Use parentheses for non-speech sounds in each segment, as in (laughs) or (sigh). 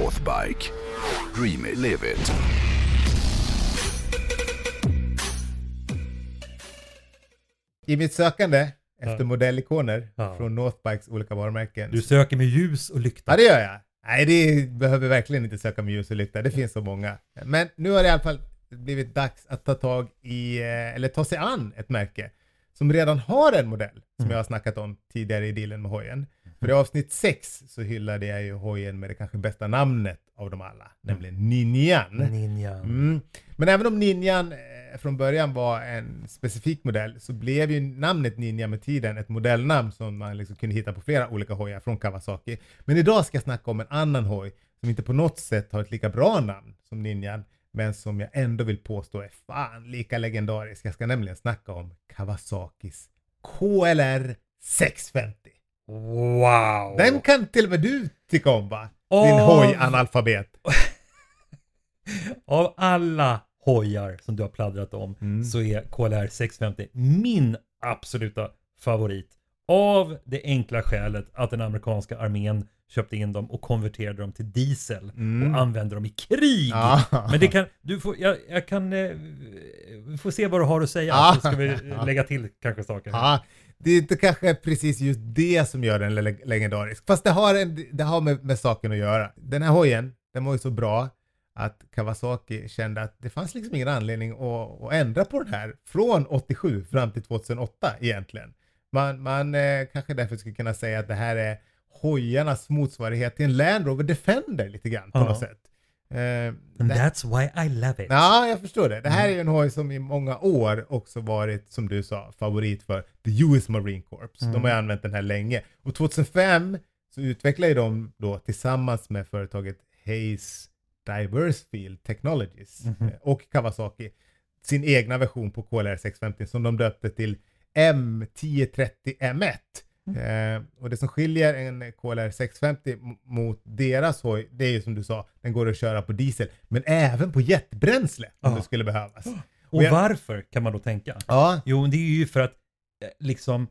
Northbike. Dream it, live it. I mitt sökande efter Ja. modellikoner Ja. från Northbikes olika varumärken. Du söker med ljus och lykta. Ja det gör jag. Nej det behöver verkligen inte söka med ljus och lykta, det finns så många. Men nu har det i alla fall blivit dags att ta tag i, eh, eller ta sig an ett märke som redan har en modell som Mm. jag har snackat om tidigare i dealen med hojen. För i avsnitt 6 så hyllade jag ju hojen med det kanske bästa namnet av dem alla, nämligen Ninjan. Ninja. Mm. Men även om Ninjan eh, från början var en specifik modell så blev ju namnet Ninja med tiden ett modellnamn som man liksom kunde hitta på flera olika hojar från Kawasaki. Men idag ska jag snacka om en annan hoj som inte på något sätt har ett lika bra namn som Ninjan men som jag ändå vill påstå är fan lika legendarisk. Jag ska nämligen snacka om Kawasakis KLR 650. Wow! Den kan till och med du tycka om va? Din Av- hoj-analfabet. (laughs) Av alla hojar som du har pladdrat om Mm. så är KLR 650 min absoluta favorit. Av det enkla skälet att den amerikanska armén köpte in dem och konverterade dem till diesel Mm. och använde dem i krig. Ja. Men det kan, du får, jag, jag kan, eh, vi får se vad du har att säga Ja. så ska vi eh, lägga till kanske saker. Ja, det är inte kanske precis just det som gör den le- legendarisk. Fast det har, en, det har med, med saken att göra. Den här hojen, den var ju så bra att Kawasaki kände att det fanns liksom ingen anledning att, att ändra på den här från 87 fram till 2008 egentligen. Man, man eh, kanske därför skulle kunna säga att det här är hojarnas motsvarighet till en Land Rover Defender lite grann på Ja. något sätt. Eh, And that's why I love it. Ja, jag förstår det. Det här är ju en hoj som i många år också varit, som du sa, favorit för the US Marine Corps. De har ju använt den här länge. Och 2005 så utvecklade de då tillsammans med företaget Hayes Diversefield Technologies eh, och Kawasaki sin egna version på KLR 650 som de döpte till M1030 M1. Eh, och det som skiljer en KLR 650 m- mot deras hoj, det är ju som du sa, den går att köra på diesel, men även på jetbränsle om Ja. det skulle behövas. Och jag- varför kan man då tänka? Ja, Jo, det är ju för att eh, liksom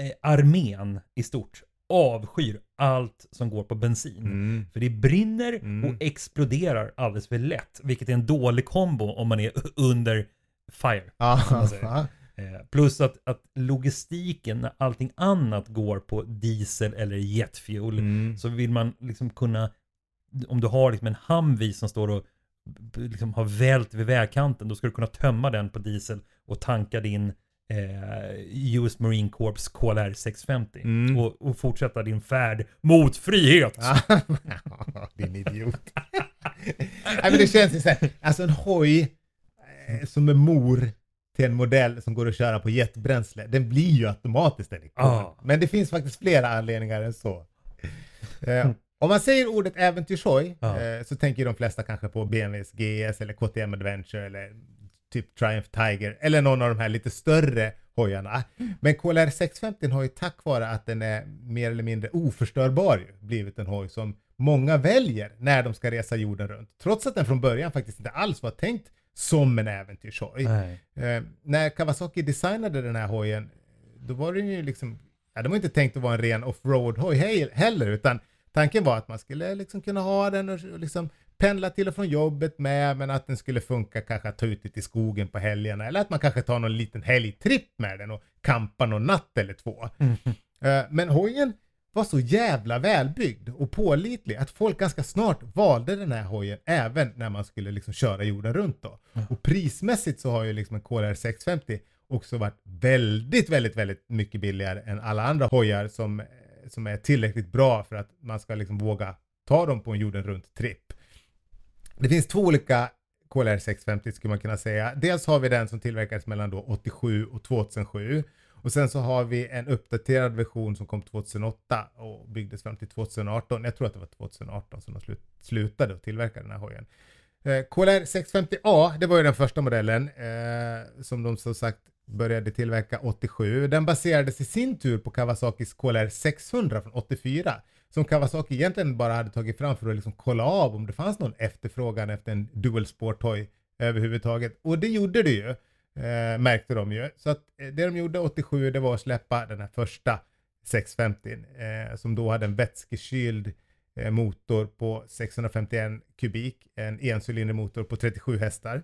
eh, armén i stort avskyr allt som går på bensin. Mm. För det brinner Mm. och exploderar alldeles för lätt, vilket är en dålig kombo om man är under fire. ja, Eh, plus att, att logistiken, när allting annat går på diesel eller jetfuel, Mm. så vill man liksom kunna, om du har liksom en Humvee som står och liksom har vält vid vägkanten, då ska du kunna tömma den på diesel och tanka din eh, US Marine Corps KLR 650 Mm. och, och fortsätta din färd mot frihet. (laughs) Din idiot. (laughs) Nej, men det känns ju så här, alltså en hoj eh, som är mor till en modell som går att köra på jetbränsle, den blir ju automatiskt ikon. Ah. Men det finns faktiskt flera anledningar än så. (laughs) Eh, om man säger ordet äventyrshoj Ja. eh, så tänker de flesta kanske på BMWs GS eller KTM Adventure eller typ Triumph Tiger eller någon av de här lite större hojarna. Men KLR 650 har ju tack vare att den är mer eller mindre oförstörbar ju, blivit en hoj som många väljer när de ska resa jorden runt. Trots att den från början faktiskt inte alls var tänkt som en äventyrshoj. Eh, när Kawasaki designade den här hojen, då var den ju liksom, ja, den var inte tänkt att vara en ren offroad-hoj he- heller, utan tanken var att man skulle liksom kunna ha den och, och liksom pendla till och från jobbet med, men att den skulle funka kanske att ta ut lite i skogen på helgerna, eller att man kanske tar någon liten helgtripp med den och kampar någon natt eller två. Eh, men hojen var så jävla välbyggd och pålitlig att folk ganska snart valde den här hojen även när man skulle liksom köra jorden runt då. Och prismässigt så har ju liksom en KLR 650 också varit väldigt, väldigt, väldigt mycket billigare än alla andra hojar som, som är tillräckligt bra för att man ska liksom våga ta dem på en jorden runt tripp. Det finns två olika KLR 650 skulle man kunna säga. Dels har vi den som tillverkades mellan då 87 och 2007 och sen så har vi en uppdaterad version som kom 2008 och byggdes fram till 2018. Jag tror att det var 2018 som de slut, slutade att tillverka den här hojen. Eh, KLR 650A, det var ju den första modellen eh, som de som sagt började tillverka 87. Den baserades i sin tur på Kawasakis KLR 600 från 84 som Kawasaki egentligen bara hade tagit fram för att liksom kolla av om det fanns någon efterfrågan efter en dual sport-hoj överhuvudtaget. Och det gjorde det ju, eh, märkte de ju. Så att eh, det de gjorde 87 det var att släppa den här första 650 eh, som då hade en vätskekyld eh, motor på 651 kubik, en encylindermotor på 37 hästar.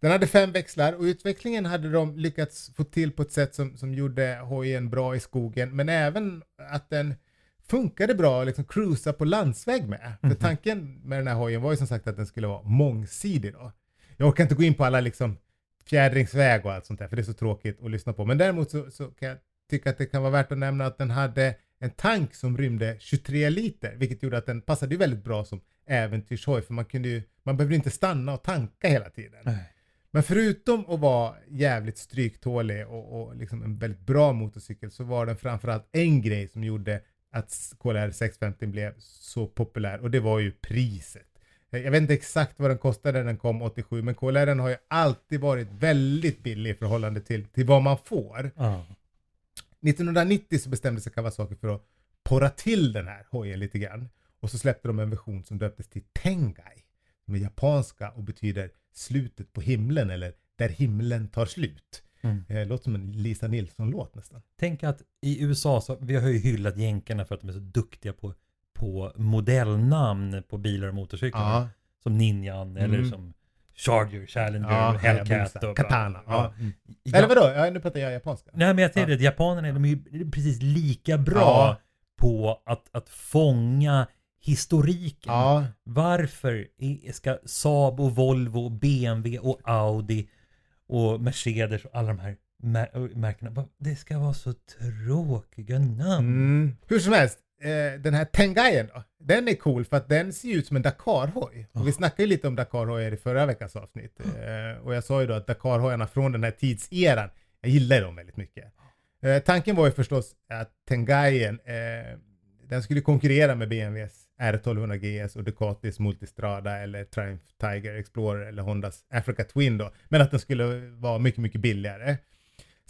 Den hade fem växlar och utvecklingen hade de lyckats få till på ett sätt som, som gjorde hojen bra i skogen, men även att den funkade bra att liksom cruisa på landsväg med. För Mhm. tanken med den här hojen var ju som sagt att den skulle vara mångsidig då. Jag orkar inte gå in på alla liksom fjädringsväg och allt sånt där, för det är så tråkigt att lyssna på. Men däremot så, så kan jag tycka att det kan vara värt att nämna att den hade en tank som rymde 23 liter, vilket gjorde att den passade ju väldigt bra som äventyrshoj, för man kunde ju, man behövde inte stanna och tanka hela tiden. Nej. Men förutom att vara jävligt stryktålig och, och liksom en väldigt bra motorcykel så var den framförallt en grej som gjorde att KLR 650 blev så populär och det var ju priset. Jag vet inte exakt vad den kostade när den kom 87 men KLR har ju alltid varit väldigt billig i förhållande till, till vad man får. Ja. 1990 så bestämde sig Kawasaki för att porra till den här hojen lite grann. Och så släppte de en version som döptes till Tengai. Som är japanska och betyder slutet på himlen eller där himlen tar slut. Mm. Eh, låter som en Lisa Nilsson-låt nästan. Tänk att i USA, så, vi har ju hyllat jänkarna för att de är så duktiga på, på modellnamn på bilar och motorcyklar. Som Ninjan eller Mm. som Charger, Challenger, Ja, Hellcat och Katana. Ja. Mm. Eller vadå? Ja, nu pratar jag japanska. Nej men jag tänkte Ja. att japanerna de är ju precis lika bra Ja. på att, att fånga historiken. Ja, Varför ska Saab och Volvo och BMW och Audi och Mercedes och alla de här mär- märkena, det ska vara så tråkiga namn. Mm. Hur som helst, eh, den här Tengaien då, den är cool för att den ser ut som en Dakar-hoj. Och vi snackade ju lite om Dakar-hojar i förra veckans avsnitt. Eh, och jag sa ju då att Dakar-hojarna från den här tidseran, jag gillar dem väldigt mycket. Eh, tanken var ju förstås att Tengaien, eh, den skulle konkurrera med BMWs R1200 GS och Ducatis Multistrada eller Triumph Tiger Explorer eller Hondas Africa Twin då. Men att den skulle vara mycket, mycket billigare.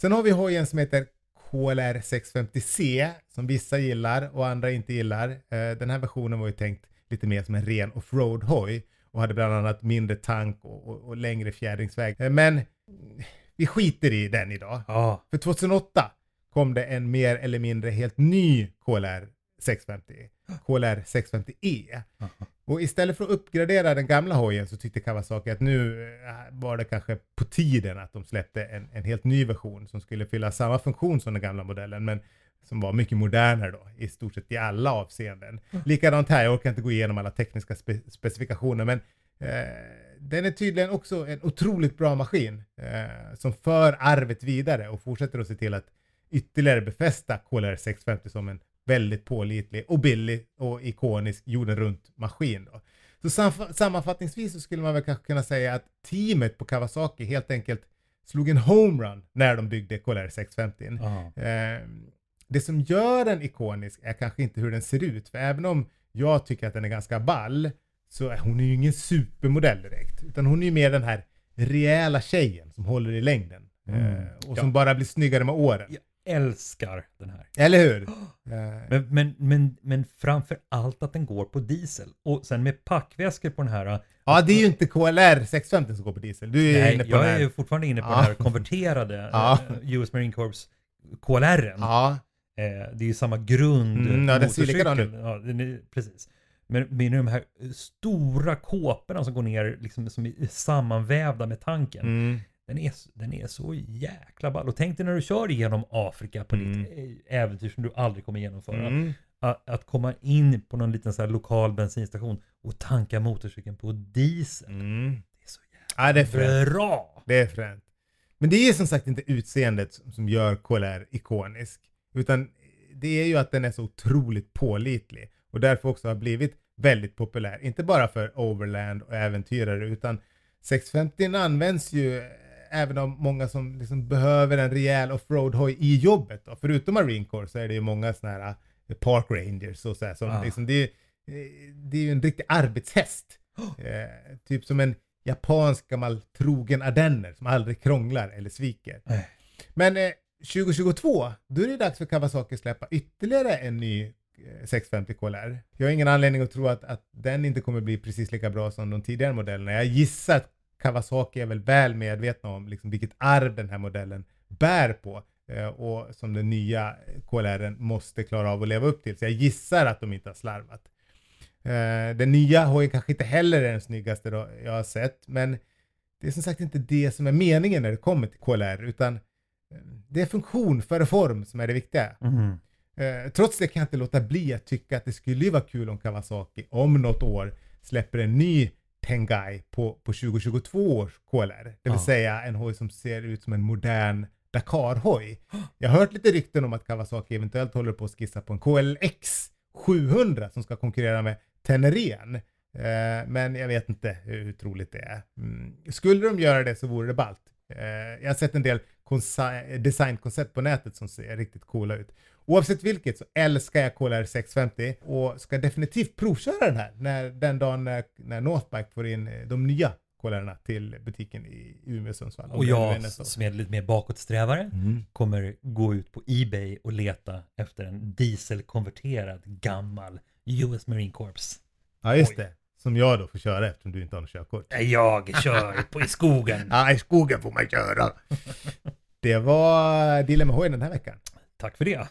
Sen har vi hojen som heter KLR 650C som vissa gillar och andra inte gillar. Eh, Den här versionen var ju tänkt lite mer som en ren offroad-hoj och hade bland annat mindre tank och, och, och längre fjädringsväg. Eh, Men vi skiter i den idag. Ja, För 2008 kom det en mer eller mindre helt ny KLR 650. KLR 650E. Aha. Och istället för att uppgradera den gamla hojen så tyckte Kawasaki att nu eh, var det kanske på tiden att de släppte en, en helt ny version som skulle fylla samma funktion som den gamla modellen men som var mycket modernare då i stort sett i alla avseenden. Likadant här, jag orkar inte gå igenom alla tekniska spe specifikationer men eh, den är tydligen också en otroligt bra maskin eh, som för arvet vidare och fortsätter att se till att ytterligare befästa KLR 650 som en väldigt pålitlig och billig och ikonisk jorden runt maskin. Då. Så samf- sammanfattningsvis så skulle man väl kanske kunna säga att teamet på Kawasaki helt enkelt slog en homerun när de byggde KLR 650. ja. Eh, det som gör den ikonisk är kanske inte hur den ser ut, för även om jag tycker att den är ganska ball så är hon ju ingen supermodell direkt, utan hon är ju mer den här rejäla tjejen som håller i längden Mm. eh, och Ja. som bara blir snyggare med åren. Älskar den här. Eller hur? (gasps) Eh, Men, men, men, men framför allt att den går på diesel. Och sen med packväskor på den här. Ja, det är ju inte KLR 650 som går på diesel. Du är Nej, inne på jag är fortfarande inne på Ja. den här konverterade (laughs) Ja. eh, US Marine Corps KLR. Ja, Eh, det är ju samma grund. Mm, ja, den ser likadan ut. Ja, är, precis. Men med de här stora kåporna som går ner liksom som är sammanvävda med tanken. mm. Den, är, den är så jäkla ball. Och tänk dig när du kör igenom Afrika på Mm. ditt äventyr som du aldrig kommer genomföra. Mm. Att, att komma in på någon liten så här lokal bensinstation och tanka motorcykeln på diesel. Mm. Det är så Ja, det är fränt. bra. Det är fränt. Men det är som sagt inte utseendet som- gör KLR ikonisk. Utan det är ju att den är så otroligt pålitlig. Och därför också har blivit väldigt populär. Inte bara för overland och äventyrare utan 650 används ju även av många som liksom behöver en rejäl offroad-hoj i jobbet. Då. Förutom Marine Corps så är det ju många sådana här eh, Park Rangers och så här, som Ah. liksom, det, är, eh, det är ju en riktig arbetshäst. (gasps) Eh, typ som en japansk gammal trogen ardenner som aldrig krånglar eller sviker. Nej. Men eh, 2022, då är det dags för Kawasaki att släppa ytterligare en ny eh, 650 KLR. Jag har ingen anledning att tro att, att den inte kommer bli precis lika bra som de tidigare modellerna. Jag gissar att Kawasaki är väl väl medvetna om liksom vilket arv den här modellen bär på eh, och som den nya KLR måste klara av att leva upp till. Så jag gissar att de inte har slarvat. Eh, den nya hojen kanske inte heller är den snyggaste jag har sett, men det är som sagt inte det som är meningen när det kommer till KLR, utan eh, det är funktion före form som är det viktiga. Eh, trots det kan jag inte låta bli att tycka att det skulle ju vara kul om Kawasaki om något år släpper en ny Tengai på, på 2022 års KLR. Det vill Ja. säga en hoj som ser ut som en modern Dakar-hoj. Jag har hört lite rykten om att Kawasaki eventuellt håller på att skissa på en KLX 700 som ska konkurrera med Teneren. Eh, men jag vet inte hur troligt det är. Mm. Skulle de göra det så vore det ballt. Eh, jag har sett en del designkoncept på nätet som ser riktigt coola ut. Oavsett vilket så älskar jag KLR 650 och ska definitivt provköra den här när, den dagen när, när Northbike får in eh, de nya KLRarna till butiken i Umeå och Sundsvall. Och är jag som är lite mer bakåtsträvare Mm. kommer gå ut på Ebay och leta efter en dieselkonverterad gammal US Marine Corps. Ja, just Oj. det. Som jag då får köra eftersom du inte har något körkort. Jag kör på i skogen. (laughs) Ja, i skogen får man köra. (laughs) Det var Dille med hojen den här veckan. Tack för det.